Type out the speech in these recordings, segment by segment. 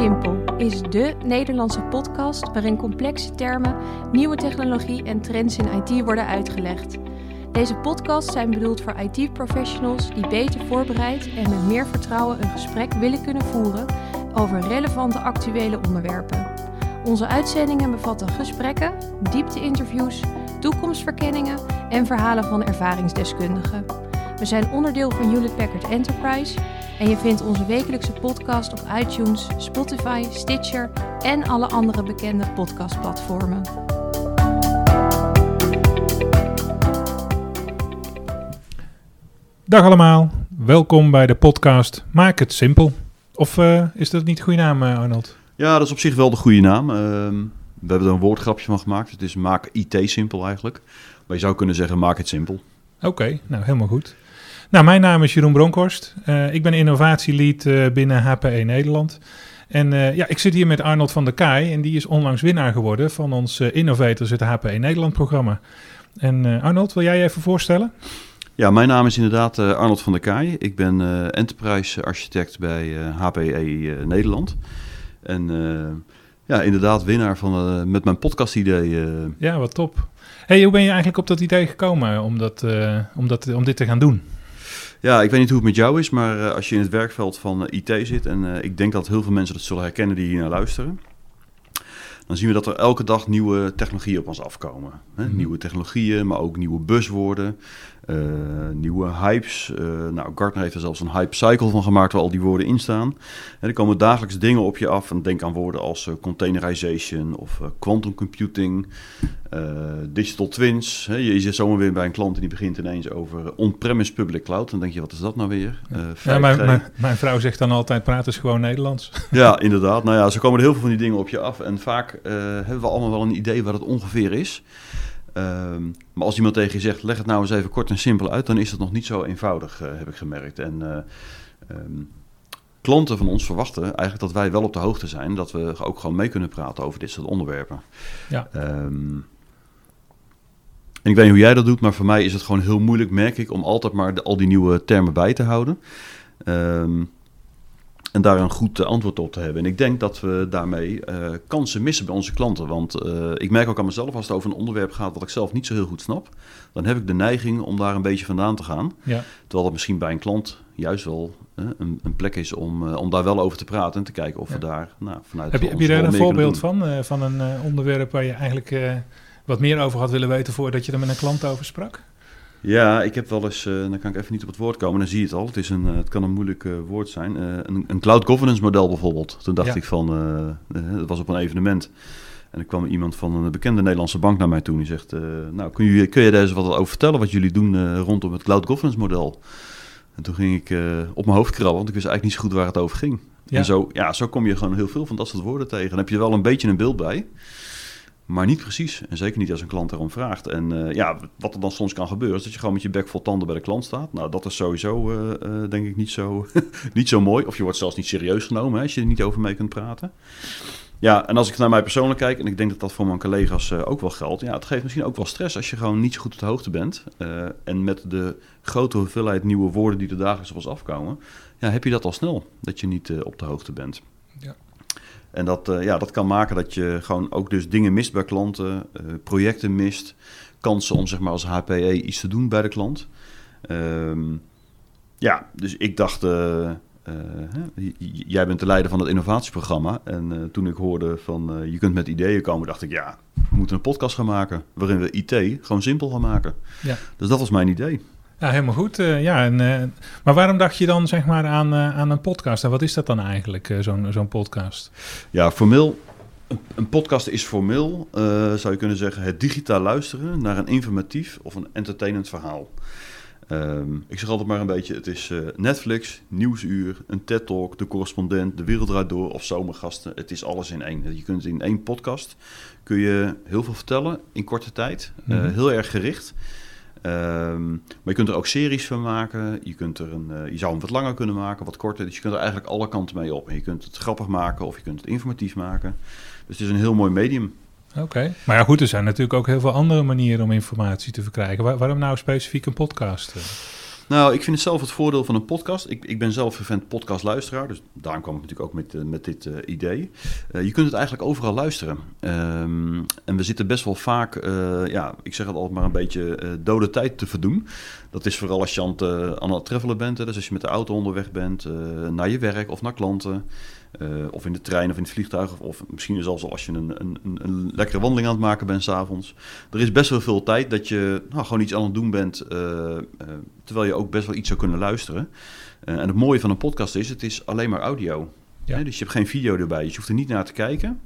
Simpel is dé Nederlandse podcast waarin complexe termen, nieuwe technologie en trends in IT worden uitgelegd. Deze podcasts zijn bedoeld voor IT-professionals die beter voorbereid en met meer vertrouwen een gesprek willen kunnen voeren over relevante actuele onderwerpen. Onze uitzendingen bevatten gesprekken, diepte-interviews, toekomstverkenningen en verhalen van ervaringsdeskundigen. We zijn onderdeel van Hewlett Packard Enterprise en je vindt onze wekelijkse podcast op iTunes, Spotify, Stitcher en alle andere bekende podcastplatformen. Dag allemaal, welkom bij de podcast Maak het Simpel. Of uh, is dat niet de goede naam, uh, Arnold? Ja, dat is op zich wel de goede naam. Uh, we hebben er een woordgrapje van gemaakt. Het is Maak IT simpel eigenlijk. Maar je zou kunnen zeggen Maak het simpel. Oké, okay, nou helemaal goed. Nou, mijn naam is Jeroen Bronkhorst. Uh, ik ben innovatielead uh, binnen HPE Nederland. En uh, ja, ik zit hier met Arnold van der Kaai en die is onlangs winnaar geworden van ons Innovators het HPE Nederland programma. En Arnold, wil jij je even voorstellen? Ja, mijn naam is inderdaad Arnold van der Kaai. Ik ben enterprise architect bij HPE Nederland. En ja, inderdaad winnaar van, met mijn podcast idee. Ja, wat top. Hey, hoe ben je eigenlijk op dat idee gekomen om, dat, om, dat, om dit te gaan doen? Ja, ik weet niet hoe het met jou is, maar uh, als je in het werkveld van uh, IT zit, en uh, ik denk dat heel veel mensen dat zullen herkennen die hier naar luisteren, dan zien we dat er elke dag nieuwe technologieën op ons afkomen. Hè? Mm. Nieuwe technologieën, maar ook nieuwe buswoorden, nieuwe hypes. nou, Gartner heeft er zelfs een hype cycle van gemaakt waar al die woorden in staan. En er komen dagelijks dingen op je af. En denk aan woorden als containerization of quantum computing, digital twins. Hè, je, zit zomaar weer bij een klant en die begint ineens over on-premise public cloud. Dan denk je, wat is dat nou weer? Uh, ja, mijn, mijn, mijn, vrouw zegt dan altijd, praat eens gewoon Nederlands. Ja, inderdaad. Nou ja, zo komen er heel veel van die dingen op je af. En vaak uh, hebben we allemaal wel een idee wat het ongeveer is. Ehm, maar als iemand tegen je zegt, leg het nou eens even kort en simpel uit, dan is het nog niet zo eenvoudig, heb ik gemerkt. En um, klanten van ons verwachten eigenlijk dat wij wel op de hoogte zijn, dat we ook gewoon mee kunnen praten over dit soort onderwerpen. Ja. Um, en ik weet niet hoe jij dat doet, maar voor mij is het gewoon heel moeilijk, merk ik, om altijd maar de, al die nieuwe termen bij te houden. Um, en daar een goed antwoord op te hebben. En ik denk dat we daarmee uh, kansen missen bij onze klanten. Want uh, ik merk ook aan mezelf, als het over een onderwerp gaat wat ik zelf niet zo heel goed snap, dan heb ik de neiging om daar een beetje vandaan te gaan. Ja. Terwijl dat misschien bij een klant juist wel uh, een, een, plek is om, om daar wel over te praten en te kijken of ja. we daar nou, vanuit. Heb je, heb je daar een voorbeeld van? van een onderwerp waar je eigenlijk wat meer over had willen weten voordat je er met een klant over sprak? Ja, ik heb wel eens, uh, dan kan ik even niet op het woord komen, dan zie je het al. Het, is een, uh, het kan een moeilijk uh, woord zijn. Een, een, cloud governance model bijvoorbeeld. Toen dacht ja. ik van, dat was op een evenement. En er kwam iemand van een bekende Nederlandse bank naar mij toe. Die zegt, nou kun je, kun je daar eens wat over vertellen wat jullie doen rondom het cloud governance model? En toen ging ik op mijn hoofd krabben, want ik wist eigenlijk niet zo goed waar het over ging. Ja. En zo, ja, zo kom je gewoon heel veel van dat soort woorden tegen. Dan heb je wel een beetje een beeld bij. Maar niet precies. En zeker niet als een klant erom vraagt. En uh, ja, wat er dan soms kan gebeuren, is dat je gewoon met je bek vol tanden bij de klant staat. Nou, dat is sowieso, uh, uh, denk ik, niet zo, niet zo mooi. Of je wordt zelfs niet serieus genomen hè, als je er niet over mee kunt praten. Ja, en als ik naar mij persoonlijk kijk, en ik denk dat dat voor mijn collega's ook wel geldt. Ja, het geeft misschien ook wel stress als je gewoon niet zo goed op de hoogte bent. en met de grote hoeveelheid nieuwe woorden die er dagelijks op ons afkomen, ja, heb je dat al snel, dat je niet op de hoogte bent. Ja. En dat, uh, ja, dat kan maken dat je gewoon ook dus dingen mist bij klanten, uh, projecten mist, kansen om zeg maar als HPE iets te doen bij de klant. Um, ja, dus ik dacht, uh, jij bent de leider van het innovatieprogramma. En toen ik hoorde van je kunt met ideeën komen, dacht ik ja, we moeten een podcast gaan maken waarin we IT gewoon simpel gaan maken. Ja. Dus dat was mijn idee. Ja, helemaal goed. Uh, ja, en, uh, maar waarom dacht je dan zeg maar aan, uh, aan een podcast? En wat is dat dan eigenlijk, zo'n zo'n podcast? Ja, formeel, een podcast is formeel, zou je kunnen zeggen, het digitaal luisteren naar een informatief of een entertainend verhaal. Um, ik zeg altijd maar een beetje, het is Netflix, Nieuwsuur, een TED-talk, De Correspondent, De Wereld Draait Door of Zomergasten. Het is alles in één. Je kunt in één podcast, kun je heel veel vertellen in korte tijd, mm -hmm. heel erg gericht. Um, maar je kunt er ook series van maken. Je, kunt er een, uh, je zou hem wat langer kunnen maken, wat korter. Dus je kunt er eigenlijk alle kanten mee op. Je kunt het grappig maken of je kunt het informatief maken. Dus het is een heel mooi medium. Oké, maar ja goed, er zijn natuurlijk ook heel veel andere manieren om informatie te verkrijgen. Waar, waarom nou specifiek een podcast? Nou, ik vind het zelf het voordeel van een podcast. Ik, ik ben zelf vervent podcastluisteraar, dus daarom kwam ik natuurlijk ook met, uh, met dit uh, idee. Uh, je kunt het eigenlijk overal luisteren. Um, en we zitten best wel vaak, ja, ik zeg het altijd maar een beetje dode tijd te verdoen. Dat is vooral als je aan het, aan het travelen bent, dus als je met de auto onderweg bent, naar je werk of naar klanten. Uh, of in de trein of in het vliegtuig. Of, of misschien zelfs als je een, een, een, lekkere wandeling aan het maken bent s'avonds. Er is best wel veel tijd dat je nou, gewoon iets aan het doen bent. Uh, uh, terwijl je ook best wel iets zou kunnen luisteren. en het mooie van een podcast is, het is alleen maar audio. Ja. Hè? Dus je hebt geen video erbij. Dus je hoeft er niet naar te kijken.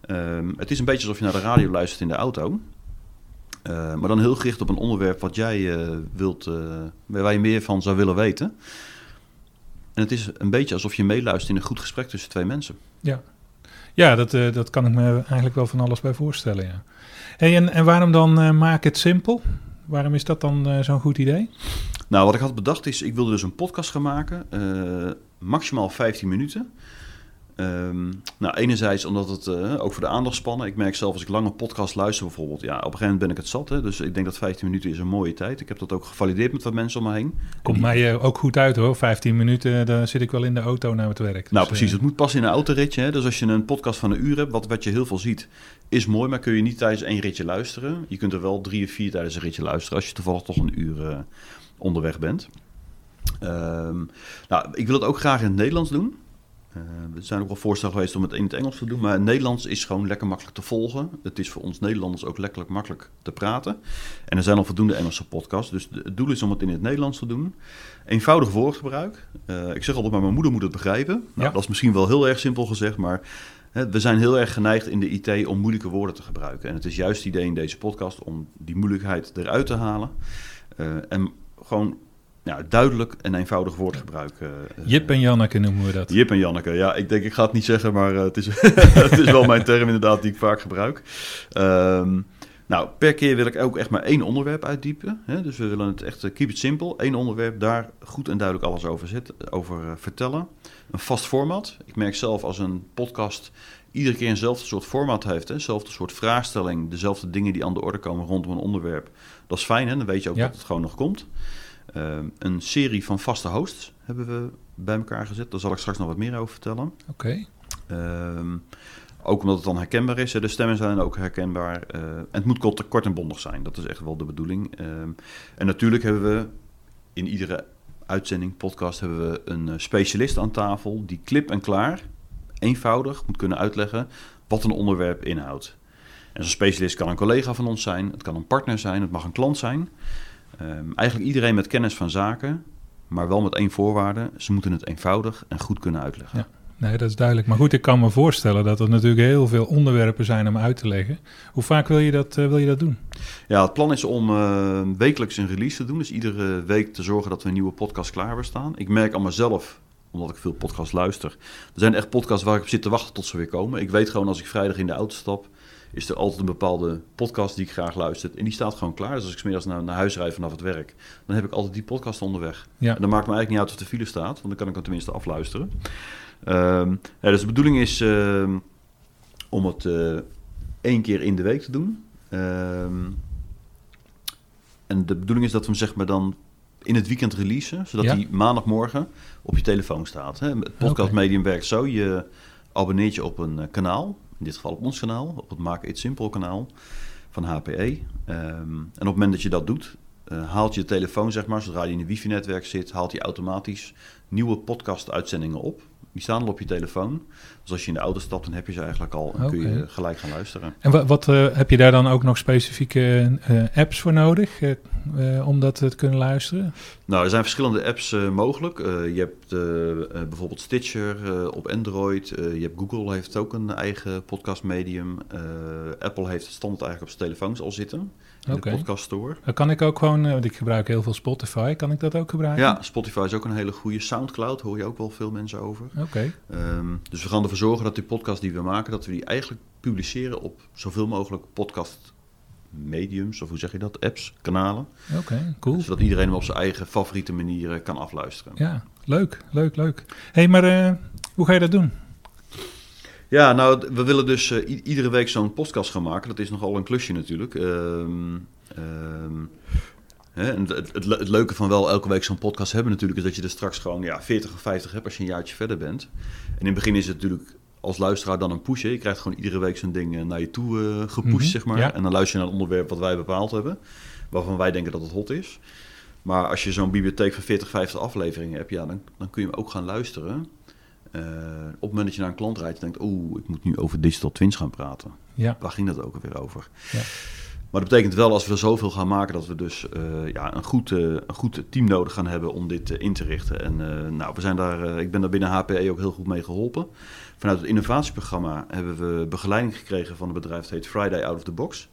Ehm, het is een beetje alsof je naar de radio luistert in de auto. maar dan heel gericht op een onderwerp wat jij wilt, waar je meer van zou willen weten. En het is een beetje alsof je meeluistert in een goed gesprek tussen twee mensen. Ja, ja dat, uh, dat kan ik me eigenlijk wel van alles bij voorstellen. Ja. Hey, en, en waarom dan uh, maak het simpel? Waarom is dat dan uh, zo'n goed idee? Nou, wat ik had bedacht is, ik wilde dus een podcast gaan maken, maximaal 15 minuten. Um, nou, enerzijds omdat het uh, ook voor de aandachtspannen. Ik merk zelf als ik lange podcast luister bijvoorbeeld. Ja, op een gegeven moment ben ik het zat. Hè, dus ik denk dat 15 minuten is een mooie tijd. Ik heb dat ook gevalideerd met wat mensen om me heen. Komt die... mij uh, ook goed uit hoor. 15 minuten, dan zit ik wel in de auto naar het werk. Dus, nou precies, uh... het moet passen in een autoritje. Hè. Dus als je een podcast van een uur hebt, wat, wat je heel veel ziet, is mooi. Maar kun je niet tijdens één ritje luisteren. Je kunt er wel drie of vier tijdens een ritje luisteren. Als je toevallig toch een uur onderweg bent. Um, nou, ik wil het ook graag in het Nederlands doen. Er zijn ook wel voorstellen geweest om het in het Engels te doen, maar het Nederlands is gewoon lekker makkelijk te volgen. Het is voor ons Nederlanders ook lekker makkelijk te praten. En er zijn al voldoende Engelse podcasts, dus het doel is om het in het Nederlands te doen. Eenvoudig woordgebruik. Uh, ik zeg altijd maar, mijn moeder moet het begrijpen. Nou, ja. Dat is misschien wel heel erg simpel gezegd, maar hè, we zijn heel erg geneigd in de IT om moeilijke woorden te gebruiken. En het is juist het idee in deze podcast om die moeilijkheid eruit te halen. Uh, en gewoon ja, duidelijk en eenvoudig woordgebruik. Uh, Jip en Janneke noemen we dat. Jip en Janneke, ja. Ik denk, ik ga het niet zeggen, maar uh, het, is, het is wel mijn term inderdaad die ik vaak gebruik. Um, nou, per keer wil ik ook echt maar één onderwerp uitdiepen. Hè? Dus we willen het echt, keep it simple. Eén onderwerp, daar goed en duidelijk alles over, zet, over vertellen. Een vast format. Ik merk zelf als een podcast iedere keer eenzelfde soort format heeft. Hè? Eenzelfde soort vraagstelling, dezelfde dingen die aan de orde komen rondom een onderwerp. Dat is fijn, hè? dan weet je ook ja. dat het gewoon nog komt. Uh, een serie van vaste hosts hebben we bij elkaar gezet. Daar zal ik straks nog wat meer over vertellen. Oké. Okay. Uh, ook omdat het dan herkenbaar is. De stemmen zijn ook herkenbaar. Uh, en het moet kort, kort, en bondig zijn. Dat is echt wel de bedoeling. Ehm, en natuurlijk hebben we in iedere uitzending, podcast, hebben we een eh, specialist aan tafel die klip en klaar, eenvoudig moet kunnen uitleggen wat een onderwerp inhoudt. En zo'n specialist kan een collega van ons zijn, het kan een partner zijn, het mag een klant zijn. Um, eigenlijk iedereen met kennis van zaken, maar wel met één voorwaarde. Ze moeten het eenvoudig en goed kunnen uitleggen. Ja. Nee, dat is duidelijk. Maar goed, ik kan me voorstellen dat er natuurlijk heel veel onderwerpen zijn om uit te leggen. Hoe vaak wil je dat, uh, wil je dat doen? Ja, het plan is om uh, wekelijks een release te doen. Dus iedere week te zorgen dat we een nieuwe podcast klaar hebben staan. Ik merk aan mezelf, omdat ik veel podcasts luister. Er zijn echt podcasts waar ik op zit te wachten tot ze weer komen. Ik weet gewoon als ik vrijdag in de auto stap, is er altijd een bepaalde podcast die ik graag luister. En die staat gewoon klaar. Dus als ik smiddags naar, naar huis rijd vanaf het werk, dan heb ik altijd die podcast onderweg. Ja. En dan maakt me eigenlijk niet uit of de file staat, want dan kan ik hem tenminste afluisteren. Um, ja, dus de bedoeling is uh, om het uh, één keer in de week te doen. Um, en de bedoeling is dat we hem zeg maar dan in het weekend releasen, zodat ja. hij maandagmorgen op je telefoon staat. Hè? Het podcastmedium okay. werkt zo, je abonneert je op een uh, kanaal in dit geval op ons kanaal, op het Maken It Simple kanaal van HPE. Um, en op het moment dat je dat doet, uh, haalt je telefoon, zeg maar, zodra je in een wifi-netwerk zit, haalt hij automatisch nieuwe podcast-uitzendingen op. Die staan al op je telefoon. Dus als je in de auto stapt, dan heb je ze eigenlijk al en okay. kun je gelijk gaan luisteren. En wat, wat uh, heb je daar dan ook nog specifieke uh, apps voor nodig uh, om dat te kunnen luisteren? Nou, er zijn verschillende apps mogelijk. je hebt bijvoorbeeld Stitcher op Android. je hebt Google heeft ook een eigen podcastmedium. Apple heeft het standaard eigenlijk op zijn telefoons al zitten. In okay. de podcast store. Dan kan ik ook gewoon, want ik gebruik heel veel Spotify, kan ik dat ook gebruiken? Ja, Spotify is ook een hele goede. Soundcloud hoor je ook wel veel mensen over. Oké. Okay. Um, dus we gaan ervoor zorgen dat die podcast die we maken, dat we die eigenlijk publiceren op zoveel mogelijk podcast mediums, of hoe zeg je dat, apps, kanalen. Oké, okay, cool. Zodat iedereen hem op zijn eigen favoriete manier kan afluisteren. Ja, leuk, leuk, leuk. hey, maar uh, hoe ga je dat doen? Ja, nou, we willen dus uh, iedere week zo'n podcast gaan maken. Dat is nogal een klusje natuurlijk. Um, um, Hè, en het, het, het, leuke van wel elke week zo'n podcast hebben natuurlijk... is dat je er straks gewoon ja, 40 of 50 hebt als je een jaartje verder bent. En in het begin is het natuurlijk als luisteraar dan een push. Je krijgt gewoon iedere week zo'n ding eh, naar je toe uh, gepusht, mhm, zeg maar. En dan luister je naar het onderwerp wat wij bepaald hebben. Waarvan wij denken dat het hot is. Maar als je zo'n bibliotheek van 40, 50 afleveringen hebt... Ja, dan, dan kun je ook gaan luisteren... Uh, op het moment dat je naar een klant rijdt, denkt, oeh, ik moet nu over digital twins gaan praten. Ja. Waar ging dat ook alweer over? Ja. Maar dat betekent wel, als we er zoveel gaan maken, dat we dus uh, ja, een, goed, uh, een goed team nodig gaan hebben om dit in te richten. En nou, we zijn daar, ik ben daar binnen HPE ook heel goed mee geholpen. Vanuit het innovatieprogramma hebben we begeleiding gekregen van een bedrijf dat heet Friday Out of the Box.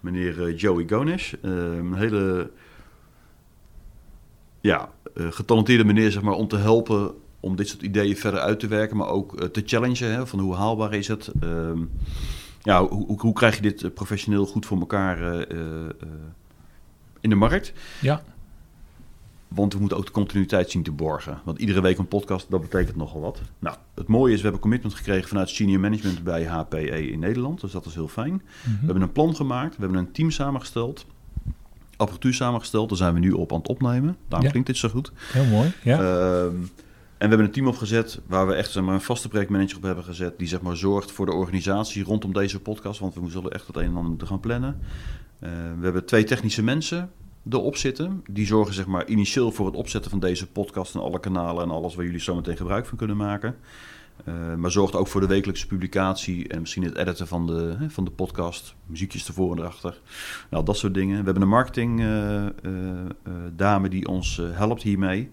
Meneer Joey Gonesh, een hele ja, getalenteerde meneer zeg maar, om te helpen om dit soort ideeën verder uit te werken, maar ook te challengen. Hè, van hoe haalbaar is het? Ja, hoe, hoe, krijg je dit eh, professioneel goed voor elkaar uh, in de markt? Ja. Want we moeten ook de continuïteit zien te borgen. Want iedere week een podcast, dat betekent nogal wat. Nou, het mooie is, we hebben commitment gekregen vanuit senior management bij HPE in Nederland. Dus dat is heel fijn. Mhm. We hebben een plan gemaakt, we hebben een team samengesteld apparatuur samengesteld. Daar zijn we nu op aan het opnemen. Daarom klinkt dit zo goed. Heel mooi. Ja. Ehm, we hebben een team opgezet waar we echt zeg maar, een vaste projectmanager op hebben gezet. Die zeg maar, zorgt voor de organisatie rondom deze podcast. Want we zullen echt het een en ander moeten gaan plannen. Uh, we hebben twee technische mensen erop zitten. Die zorgen zeg maar, initieel voor het opzetten van deze podcast en alle kanalen en alles waar jullie zo meteen gebruik van kunnen maken. Uh, maar zorgt ook voor de wekelijkse publicatie en misschien het editen van de, hè, van de podcast. Muziekjes ervoor en erachter. Nou, dat soort dingen. We hebben een marketing uh, dame die ons helpt hiermee.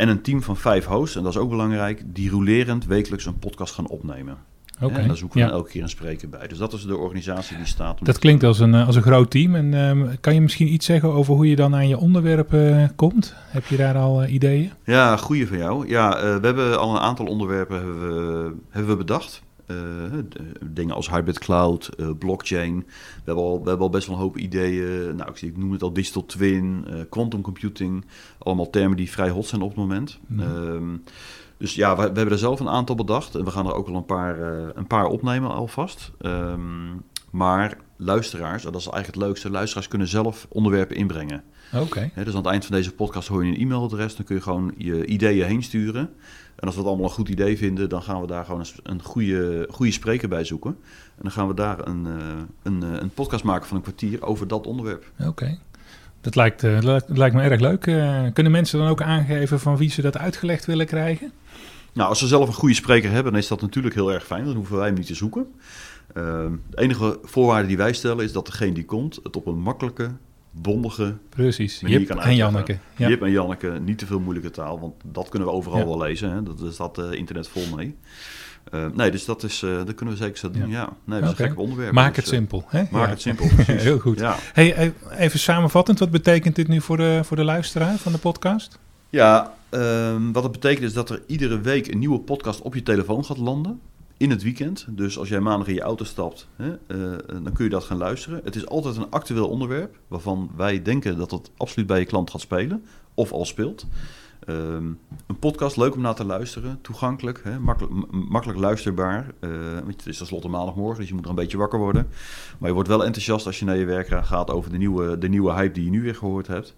En een team van vijf hosts, en dat is ook belangrijk, die rolerend wekelijks een podcast gaan opnemen. En daar zoeken we elke keer een spreker bij. Dus dat is de organisatie die staat. Dat klinkt als een, eh, als een groot team. En um, kan je misschien iets zeggen over hoe je dan aan je onderwerpen uh, komt? Heb je daar al uh, ideeën? Ja, goede van jou. Ja, we hebben al een aantal onderwerpen hebben we, hebben we bedacht. Uh, dingen als hybrid cloud, uh, blockchain. We hebben, al, we hebben al best wel een hoop ideeën. Nou, ik, noem het al digital twin, uh, quantum computing. Allemaal termen die vrij hot zijn op het moment. Mm. dus ja, we, we, hebben er zelf een aantal bedacht. En we gaan er ook al een paar, een paar opnemen alvast. Um, maar luisteraars, dat is eigenlijk het leukste, luisteraars kunnen zelf onderwerpen inbrengen. Oké. dus aan het eind van deze podcast hoor je een e-mailadres, dan kun je gewoon je ideeën heen sturen. En als we het allemaal een goed idee vinden, dan gaan we daar gewoon een goede, goede spreker bij zoeken. En dan gaan we daar een, eh, een, eh, een podcast maken van een kwartier over dat onderwerp. Oké. Dat lijkt, uh, lijkt me erg leuk. kunnen mensen dan ook aangeven van wie ze dat uitgelegd willen krijgen? Nou, als ze zelf een goede spreker hebben, dan is dat natuurlijk heel erg fijn. Dan hoeven wij hem niet te zoeken. de enige voorwaarde die wij stellen is dat degene die komt het op een makkelijke, bondige Precies. Jip en Janneke. Ja. Jip en Janneke, niet te veel moeilijke taal, want dat kunnen we overal wel lezen. Hè? Dat staat uh, internet vol mee. Uh, nee, dus dat, is, uh, dat kunnen we zeker zo doen. Ja, nee, dat is een gek onderwerp. Maak dus, het simpel. Hè? Maak het simpel, Heel goed. Ja. Hey, even samenvattend, wat betekent dit nu voor de, voor de luisteraar van de podcast? Ja, um, wat het betekent is dat er iedere week een nieuwe podcast op je telefoon gaat landen in het weekend. Dus als jij maandag in je auto stapt, hè, uh, dan kun je dat gaan luisteren. Het is altijd een actueel onderwerp waarvan wij denken dat het absoluut bij je klant gaat spelen of al speelt. Um, een podcast, leuk om naar te luisteren, toegankelijk, hè, makkelijk, makkelijk luisterbaar. Uh, het is tenslotte maandagmorgen, dus je moet er een beetje wakker worden. Maar je wordt wel enthousiast als je naar je werk gaat over de nieuwe, de nieuwe hype die je nu weer gehoord hebt.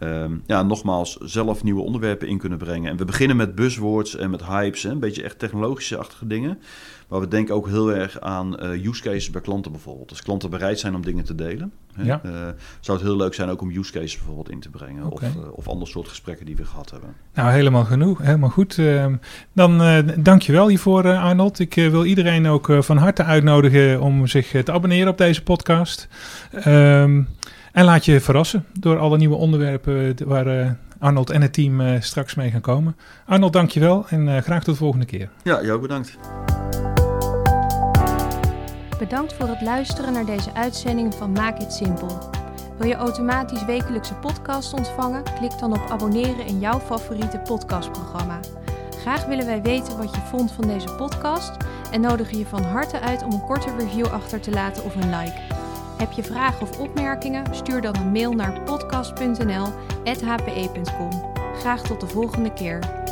Um, ja, nogmaals, zelf nieuwe onderwerpen in kunnen brengen. En we beginnen met buzzwords en met hypes, een beetje echt technologische-achtige dingen. Maar we denken ook heel erg aan uh, use cases bij klanten bijvoorbeeld. Als klanten bereid zijn om dingen te delen, ja. uh, zou het heel leuk zijn ook om use cases bijvoorbeeld in te brengen. Okay. Of, uh, of ander soort gesprekken die we gehad hebben. Nou, helemaal genoeg. Helemaal goed. Ehm, dan dank je wel hiervoor, Arnold. Ik wil iedereen ook van harte uitnodigen om zich te abonneren op deze podcast. Um, en laat je verrassen door alle nieuwe onderwerpen waar Arnold en het team straks mee gaan komen. Arnold, dank je wel en graag tot de volgende keer. Ja, jou bedankt. Bedankt voor het luisteren naar deze uitzending van Maak het Simpel. Wil je automatisch wekelijkse podcast ontvangen? Klik dan op abonneren in jouw favoriete podcastprogramma. Graag willen wij weten wat je vond van deze podcast en nodigen je van harte uit om een korte review achter te laten of een like. Heb je vragen of opmerkingen? Stuur dan een mail naar podcast.nl@hpe.com. Graag tot de volgende keer.